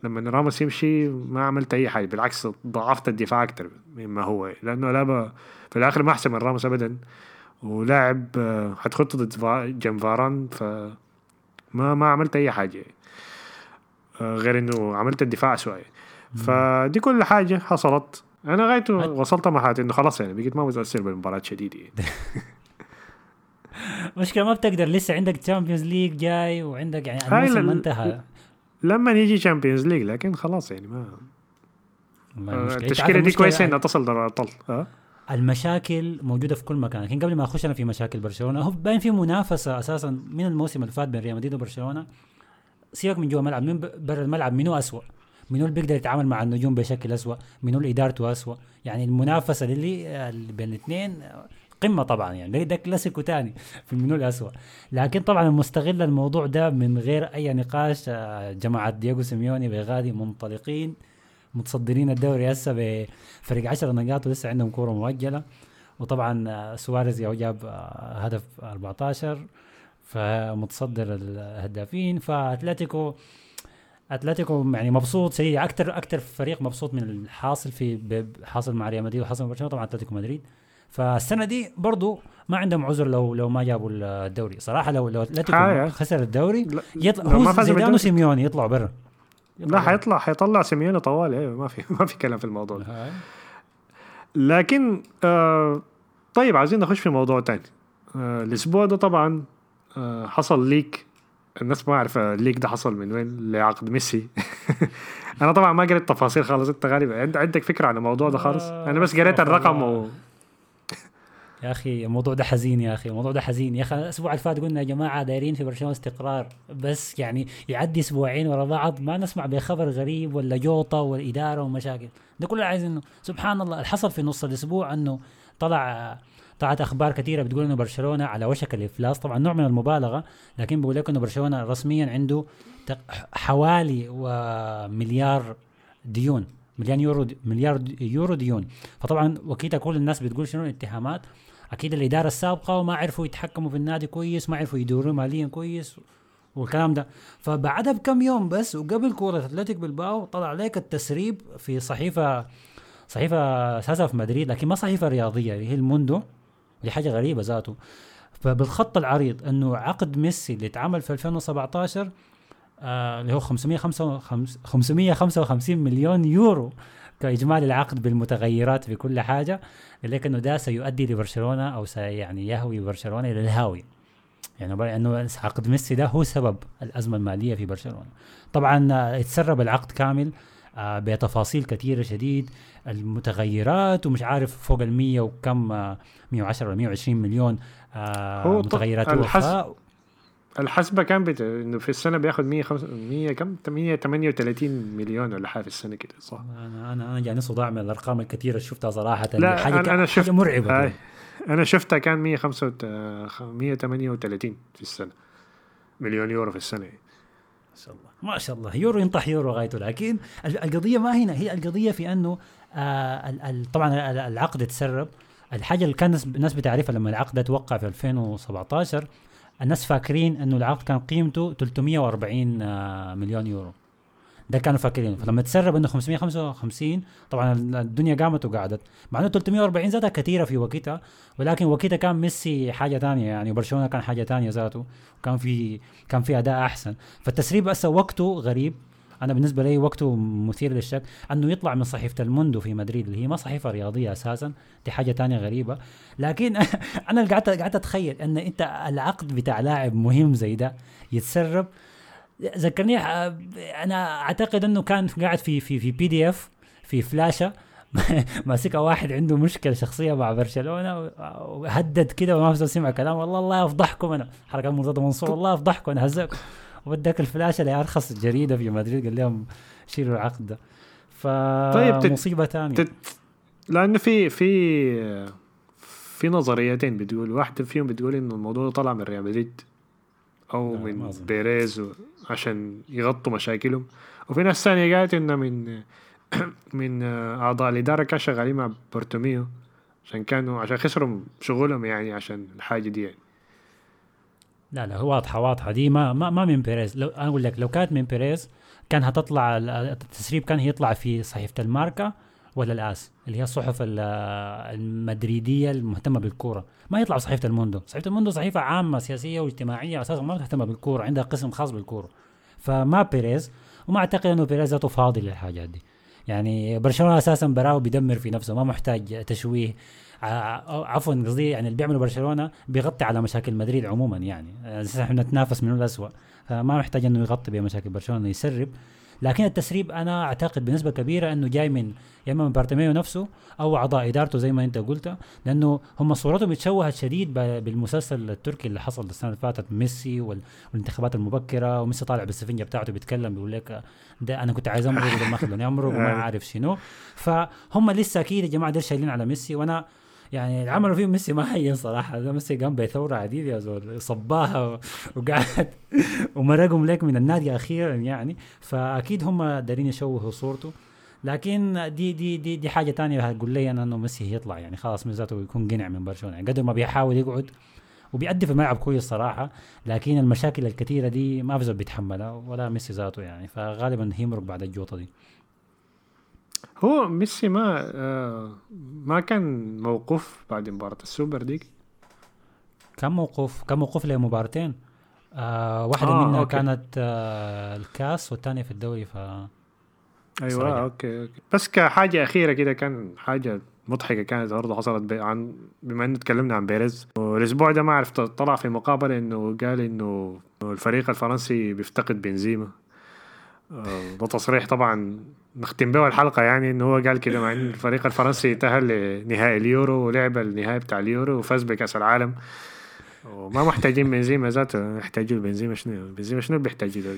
Speaker 1: لما راموس يمشي ما عملت أي حاجة بالعكس ضعفت الدفاع أكثر مما هو لأنه ألابا في الآخر ما أحسن من راموس ابدا. ولاعب آه، حتخط ضد جنب فاران ف ما ما عملت أي حاجة. آه، غير إنه عملت الدفاع شوية فدي كل حاجة حصلت. أنا غايته وصلت مرحلة إنه خلاص يعني بقيت ما متأثر بالمباراة شديد يعني.
Speaker 2: مشكلة ما بتقدر لسه عندك Champions League جاي وعندك يعني الموسم ما انتهى.
Speaker 1: لما يجي Champions League لكن خلاص يعني ما آه، التشكيله
Speaker 2: عارف
Speaker 1: دي كويسة إنها تصل دوري الابطال آه
Speaker 2: المشاكل موجودة في كل مكان. لكن قبل ما أخش أنا في مشاكل برشلونة هو باين في منافسة أساسا من الموسم اللي فات بين ريال مدريد وبرشلونة. سيبك من جوا الملعب من برا الملعب منو اسوء منو اللي بيقدر يتعامل مع النجوم بشكل اسوء منو اللي ادارته اسوء يعني المنافسة اللي, اللي بين الاثنين قمة طبعا يعني. ده كلاسيكو تاني في منو الاسوء لكن طبعا المستغل الموضوع ده من غير أي نقاش آه، جماعة دييغو سيميوني بغادي منطلقين متصدرين الدوري هسه بفرق 10 نقاط ولسه عندهم كورة مؤجلة. وطبعا آه، سواريز جاب آه، هدف 14 فمتصدر الهدافين. فأتلتيكو أتلتيكو يعني مبسوط شديد. أكثر أكثر فريق مبسوط من الحاصل في حاصل مع ريال مدريد وحاصل مع برشلونة. طبعا أتلتيكو مدريد. فالسنة دي برضو ما عندهم عذر لو لو ما جابوا الدوري. صراحة لو لو
Speaker 1: أتلتيكو.
Speaker 2: خسر الدوري يطلع هو زيدان وسيميوني يطلعوا برا.
Speaker 1: لا حيطلع حيطلع سيميوني طوال. أيوه ما في ما في كلام في الموضوع ده. لكن آه طيب عايزين نخش في موضوع تاني. آه الأسبوع ده طبعا آه حصل leak. الناس ما عارفة ال leak ده حصل من وين لعقد ميسي. أنا طبعا ما قريت تفاصيل خالص. أنت غالبا عند- عندك فكرة عن الموضوع ده خالص؟ أنا بس قريت الرقم. و...
Speaker 2: يا أخي الموضوع ده حزين يا أخي الموضوع ده حزين. يا أخي الأسبوع اللي فات قلنا يا جماعة دايرين في برشلونة استقرار بس يعني يعدي أسبوعين ورا بعض ما نسمع بخبر غريب ولا جوطة والاداره ومشاكل. ده كله عايزينه سبحان الله اللي حصل في نص الأسبوع إنه طلع طلعت أخبار كثيرة بتقول إنه برشلونة على وشك الإفلاس. طبعا نوع من المبالغة لكن بيقول لك إنه برشلونة رسميا عنده حوالي ومليار ديون مليون يورو مليار يورو ديون. فطبعا وكيل كل الناس بتقول شنو الاتهامات. أكيد الإدارة السابقة وما عرفوا يتحكموا في النادي كويس ما عرفوا يدوروا ماليا كويس والكلام ده. فبعدها بكم يوم بس وقبل كورة أتلتيك بالباو طلع عليك التسريب في صحيفة صحيفة اساسها في مدريد لكن ما صحيفة رياضية اللي هي الموندو دي حاجة غريبة ذاته. فبالخط العريض إنه عقد ميسي اللي اتعمل في 2017 آه اللي هو 555 555 مليون يورو. كاجمالي العقد بالمتغيرات في كل حاجة لكنه ده سيؤدي لبرشلونة أو سي يعني يهوي برشلونة إلى الهاويه يعني إنه عقد ميسي ده هو سبب الأزمة المالية في برشلونة. طبعا آه، اتسرب العقد كامل آه، بتفاصيل كثيرة شديد المتغيرات ومش عارف فوق ال 100 وكم آه، 110 ولا 120 مليون آه،
Speaker 1: هو
Speaker 2: متغيرات
Speaker 1: الحس-
Speaker 2: وفاء
Speaker 1: الحسبه كان بت... إنه في السنة بياخد 100 100 كم؟ 138 مليون ولا حاجة في السنة كده صح؟
Speaker 2: أنا أنا أنا جاني صداع من الأرقام الكثيرة اللي شفتها صراحة.
Speaker 1: لا حاجة
Speaker 2: أنا
Speaker 1: أنا شفت
Speaker 2: حاجة
Speaker 1: مرعبة.
Speaker 2: كده.
Speaker 1: أنا شفتها كان 138 في السنة. مليون يورو في السنة.
Speaker 2: ما شاء الله. ما شاء الله. يورو ينطح يورو غايته لكن ال- القضية ما هنا. هي القضية في أنه آه طبعا ال- العقد اتسرب الحاجة اللي كان الناس بتعرفها لما العقد توقع في 2017 الناس فاكرين إنه العقد كان قيمته 340 آه مليون يورو. ده كانوا فاكرين فلما تسرب إنه 555 طبعا الدنيا قامت وقعدت. مع إنه 340 ذاتها كثيرة في وقتها ولكن وقتها كان ميسي حاجة ثانية يعني وبرشلونه كان حاجة ثانية ذاته كان في كان في أداء أحسن. فالتسريب هسه وقته غريب. أنا بالنسبة لي وقته مثير للشك أنه يطلع من صحيفة الموندو في مدريد اللي هي ما صحيفة رياضية أساسا دي حاجة تانية غريبة. لكن أنا قعدت قعدت أتخيل أن أنت العقد بتاع لاعب مهم زي ده يتسرب. ذكرني أنا أعتقد أنه كان قاعد في في في PDF في فلاشة ماسكها واحد عنده مشكلة شخصية مع برشلونة وهدد كده وما سمع كلام والله الله يفضحكم أنا. حركة مرتضى منصور والله يفضحكم أنا هزقكم وداك الفلاشه لارخص جريدة في مدريد قال لهم شيلوا العقد. ده
Speaker 1: طيب، تت-
Speaker 2: فمصيبة ثانية
Speaker 1: تت... لأنه في في في نظريتين بتقول واحدة فيهم بتقول إنه الموضوع طلع من ريال مدريد
Speaker 2: أو
Speaker 1: من. بيريز و... عشان يغطوا مشاكلهم. وفي ناس ثانية قالت إنه من من أعضاء الإدارة كانوا شغالين مع بارتوميو عشان كانوا عشان خسروا شغلهم يعني عشان الحاجة دي يعني.
Speaker 2: لا لا واضحة واضحة. دي ما ما, ما من بيريز. لو أنا أقول لك لو كانت من بيريز كان هتطلع ال- التسريب كان هيطلع في صحيفة الماركه ولا الآس اللي هي الصحف ال- المدريدية المهتمة بالكورة. ما يطلع في صحيفة الموندو. صحيفة الموندو صحيفة عامة سياسية واجتماعية أساسا ما مهتمه بالكورة عندها قسم خاص بالكورة. فما بيريز وما أعتقد إنه بيريز ذاته فاضي للحاجات دي. يعني برشلونة أساسا براو بيدمر في نفسه ما محتاج تشويه. عفوا قصدي يعني اللي بيعمله برشلونة بيغطي على مشاكل مدريد عموما يعني. إحنا نتنافس منه الاسوء فما محتاج إنه يغطي بمشاكل برشلونة يسرب. لكن التسريب أنا أعتقد بنسبة كبيرة إنه جاي من يا إما من بارتوميو نفسه أو اعضاء إدارته زي ما أنت قلت لأنه هم صورتهم اتشوهت شديد بالمسلسل التركي اللي حصل السنة اللي فاتت ميسي وال- والانتخابات المبكرة وميسي طالع بالسفنجة بتاعته بيتكلم بيقول لك ده أنا كنت عايز امرق ما خلوني امرق وما عارف شنو. فهم لسه أكيد يا جماعة دول شايلين على ميسي وأنا يعني اللي عملوا فيه ميسي ما هين صراحة. ده ميسي قام بثورة عديدة يا زول صباها وقعد ومرقهم لك من النادي أخيرا يعني. فأكيد هم دارين يشوهوا صورته. لكن دي دي دي دي حاجة تانية هتقول لي أنا إنه ميسي يطلع يعني. خلاص من ذاته يكون قنع من برشلونة يعني. قدر ما بيحاول يقعد وبيأدي في الملعب كويس صراحة لكن المشاكل الكثيرة دي ما في بيتحملها ولا ميسي ذاته يعني. فغالبا هيمرق بعد الجوطة دي.
Speaker 1: هو ميسي ما آه ما كان موقوف بعد مباراة السوبر ديك
Speaker 2: كم موقوف كم موقوف لمباراتين آه واحدة
Speaker 1: آه،
Speaker 2: آه منها
Speaker 1: okay.
Speaker 2: كانت آه الكاس والثانية في الدوري ف
Speaker 1: أيوه
Speaker 2: رجع.
Speaker 1: okay okay. بس كحاجة أخيرة كده كان حاجة مضحكة كانت برضه حصلت بي عن بما إنه تكلمنا عن بيريز. والأسبوع ده ما عرفت طلع في مقابلة إنه قال إنه الفريق الفرنسي بيفتقد بنزيما. آه، ده تصريح طبعا نختم به الحلقة يعني انه هو قال كده مع إن الفريق الفرنسي تاهل لنهائي اليورو ولعب النهائي بتاع اليورو وفاز بكأس العالم. وما محتاجين بنزيما ذاته يحتاجوا بنزيما شنو؟ بنزيما شنو بيحتاجوا ده؟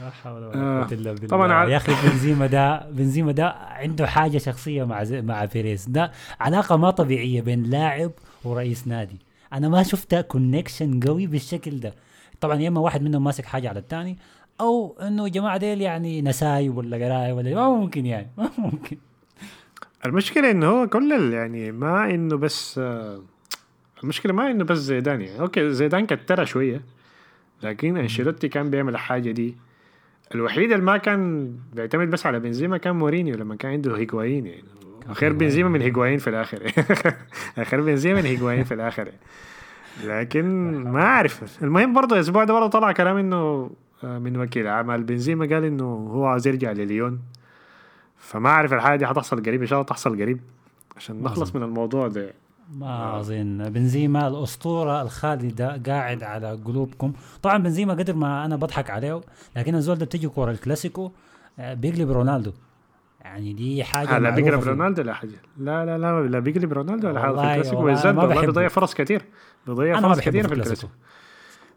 Speaker 2: لا حول ولا
Speaker 1: آه،
Speaker 2: قوة إلا بالله.
Speaker 1: طبعاً
Speaker 2: يا أخي بنزيما ده بنزيما ده عنده حاجة شخصية مع زي مع بيريز ده علاقة ما طبيعية بين لاعب ورئيس نادي. أنا ما شفت connection قوي بالشكل ده. طبعا يا إما واحد منهم ماسك حاجة على الثاني أو إنه جماعة ديل يعني نسايب ولا قرايب ولا ما ممكن يعني ما ممكن.
Speaker 1: المشكلة إنه هو كل يعني ما إنه بس المشكلة ما إنه بس زيدان يعني. okay زيدان كترها شوية لكن أنشيلوتي كان بيعمل الحاجة دي. الوحيد اللي ما كان بيعتمد بس على بنزيما كان مورينيو لما كان عنده هيجوايين يعني. خير بنزيما من هيجوايين في الآخر. خير بنزيما من هيجوايين في الآخر لكن ما أعرف. المهم برضه الأسبوع ده برضه طلع كلام إنه من وكيل اعمال بنزيما قال إنه هو عاوز يرجع لليون. فما أعرف الحاجة دي حتحصل قريب إن شاء الله تحصل قريب. عشان نخلص من الموضوع ده.
Speaker 2: ما اظن بنزيما الأسطورة الخالدة قاعد على قلوبكم. طبعا بنزيما قدر ما أنا بضحك عليه لكن الزول ده بتجي كورة الكلاسيكو آه، بيقلب رونالدو. يعني دي حاجة
Speaker 1: لا بيقلب رونالدو لا حاجة. لا لا لا لا بيقلب رونالدو ولا حاجة في الكلاسيكو بالذات. بيضيع فرص كتير. بيضيع فرص كتير
Speaker 2: في
Speaker 1: في
Speaker 2: الكلاسيكو.
Speaker 1: الكلاسيكو.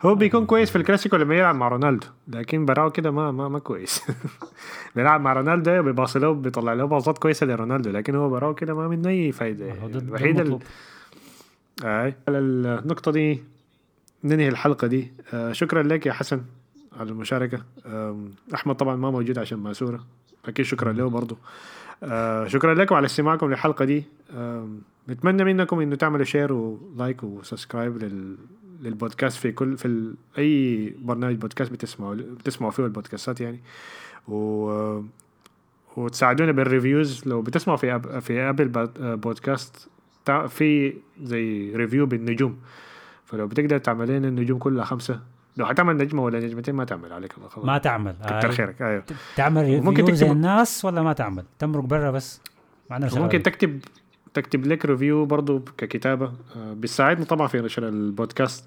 Speaker 1: هو بيكون كويس في الكلاسيكو لما يلعب مع رونالدو لكن براو كده ما ما ما كويس. بيلعب مع رونالدو بيباصي له بيطلع له باصات كويسة لرونالدو لكن هو براو كده ما منه
Speaker 2: أي فايدة.
Speaker 1: الوحيد ال-. أي. على النقطة دي ننهي الحلقة دي. آه شكرا لك يا حسن على المشاركة. آم، أحمد طبعا ما موجود عشان ماسورة أكيد شكرا له برضو آه شكرا لكم على استماعكم للحلقة دي. آم، نتمنى منكم إنه تعملوا share و like و subscribe لل للبودكاست في كل في ال... أي برنامج بودكاست بتسمعوا بتسمعوا فيه البودكاستات يعني. و وتساعدونا بال reviews لو بتسمعوا في أب... في Apple Podcast في زي review بالنجوم. فلو بتقدر تعمل لنا النجوم كلها خمسة لو حتعمل نجمة ولا نجمتين ما تعمل عليك الله خلاص.
Speaker 2: ما تعمل.
Speaker 1: كتر
Speaker 2: آه،
Speaker 1: خيرك أيوه.
Speaker 2: تعمل review زي
Speaker 1: تكتب-
Speaker 2: الناس ولا ما تعمل؟ تمرق برا بس. معنا
Speaker 1: وممكن تكتب تكتب لك review برضو ككتابة. آه، بيساعدنا طبعا في نشر البودكاست.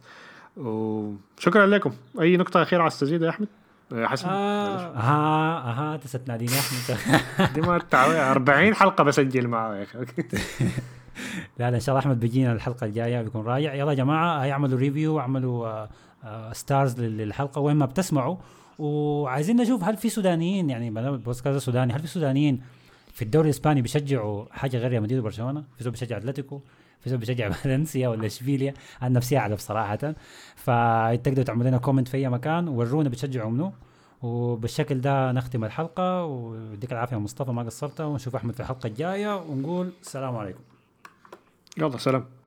Speaker 1: وشكرا لكم. أي نقطة أخيرة عايز تزيد يا أحمد؟ يا حسن
Speaker 2: آه ها ها test ناديني أحمد.
Speaker 1: دي ما التعويض 40 حلقة بسجل معاه يا أخي.
Speaker 2: لا لا إن شاء الله أحمد بيجينا الحلقة الجاية بيكون رايع. يلا يا جماعة review اعملوا آه، آه، stars لل- للحلقة وين ما بتسمعوا. وعايزين نشوف هل في سودانيين يعني البودكاست سوداني هل في سودانيين في الدوري الإسباني بيشجعوا حاجة غير ريال مدريد وبرشلونة في زول بيشجع أتلتيكو في زول بيشجع فالنسيا ولا إشبيليا أنا نفسي أعرف صراحة. فتقدروا تعملوا لنا comment في أي مكان ورونا بتشجعوا منو. وبالشكل ده نختم الحلقة ويديك العافية مصطفى ما قصرت ونشوف أحمد في الحلقة الجاية ونقول السلام عليكم.
Speaker 1: يلا سلام.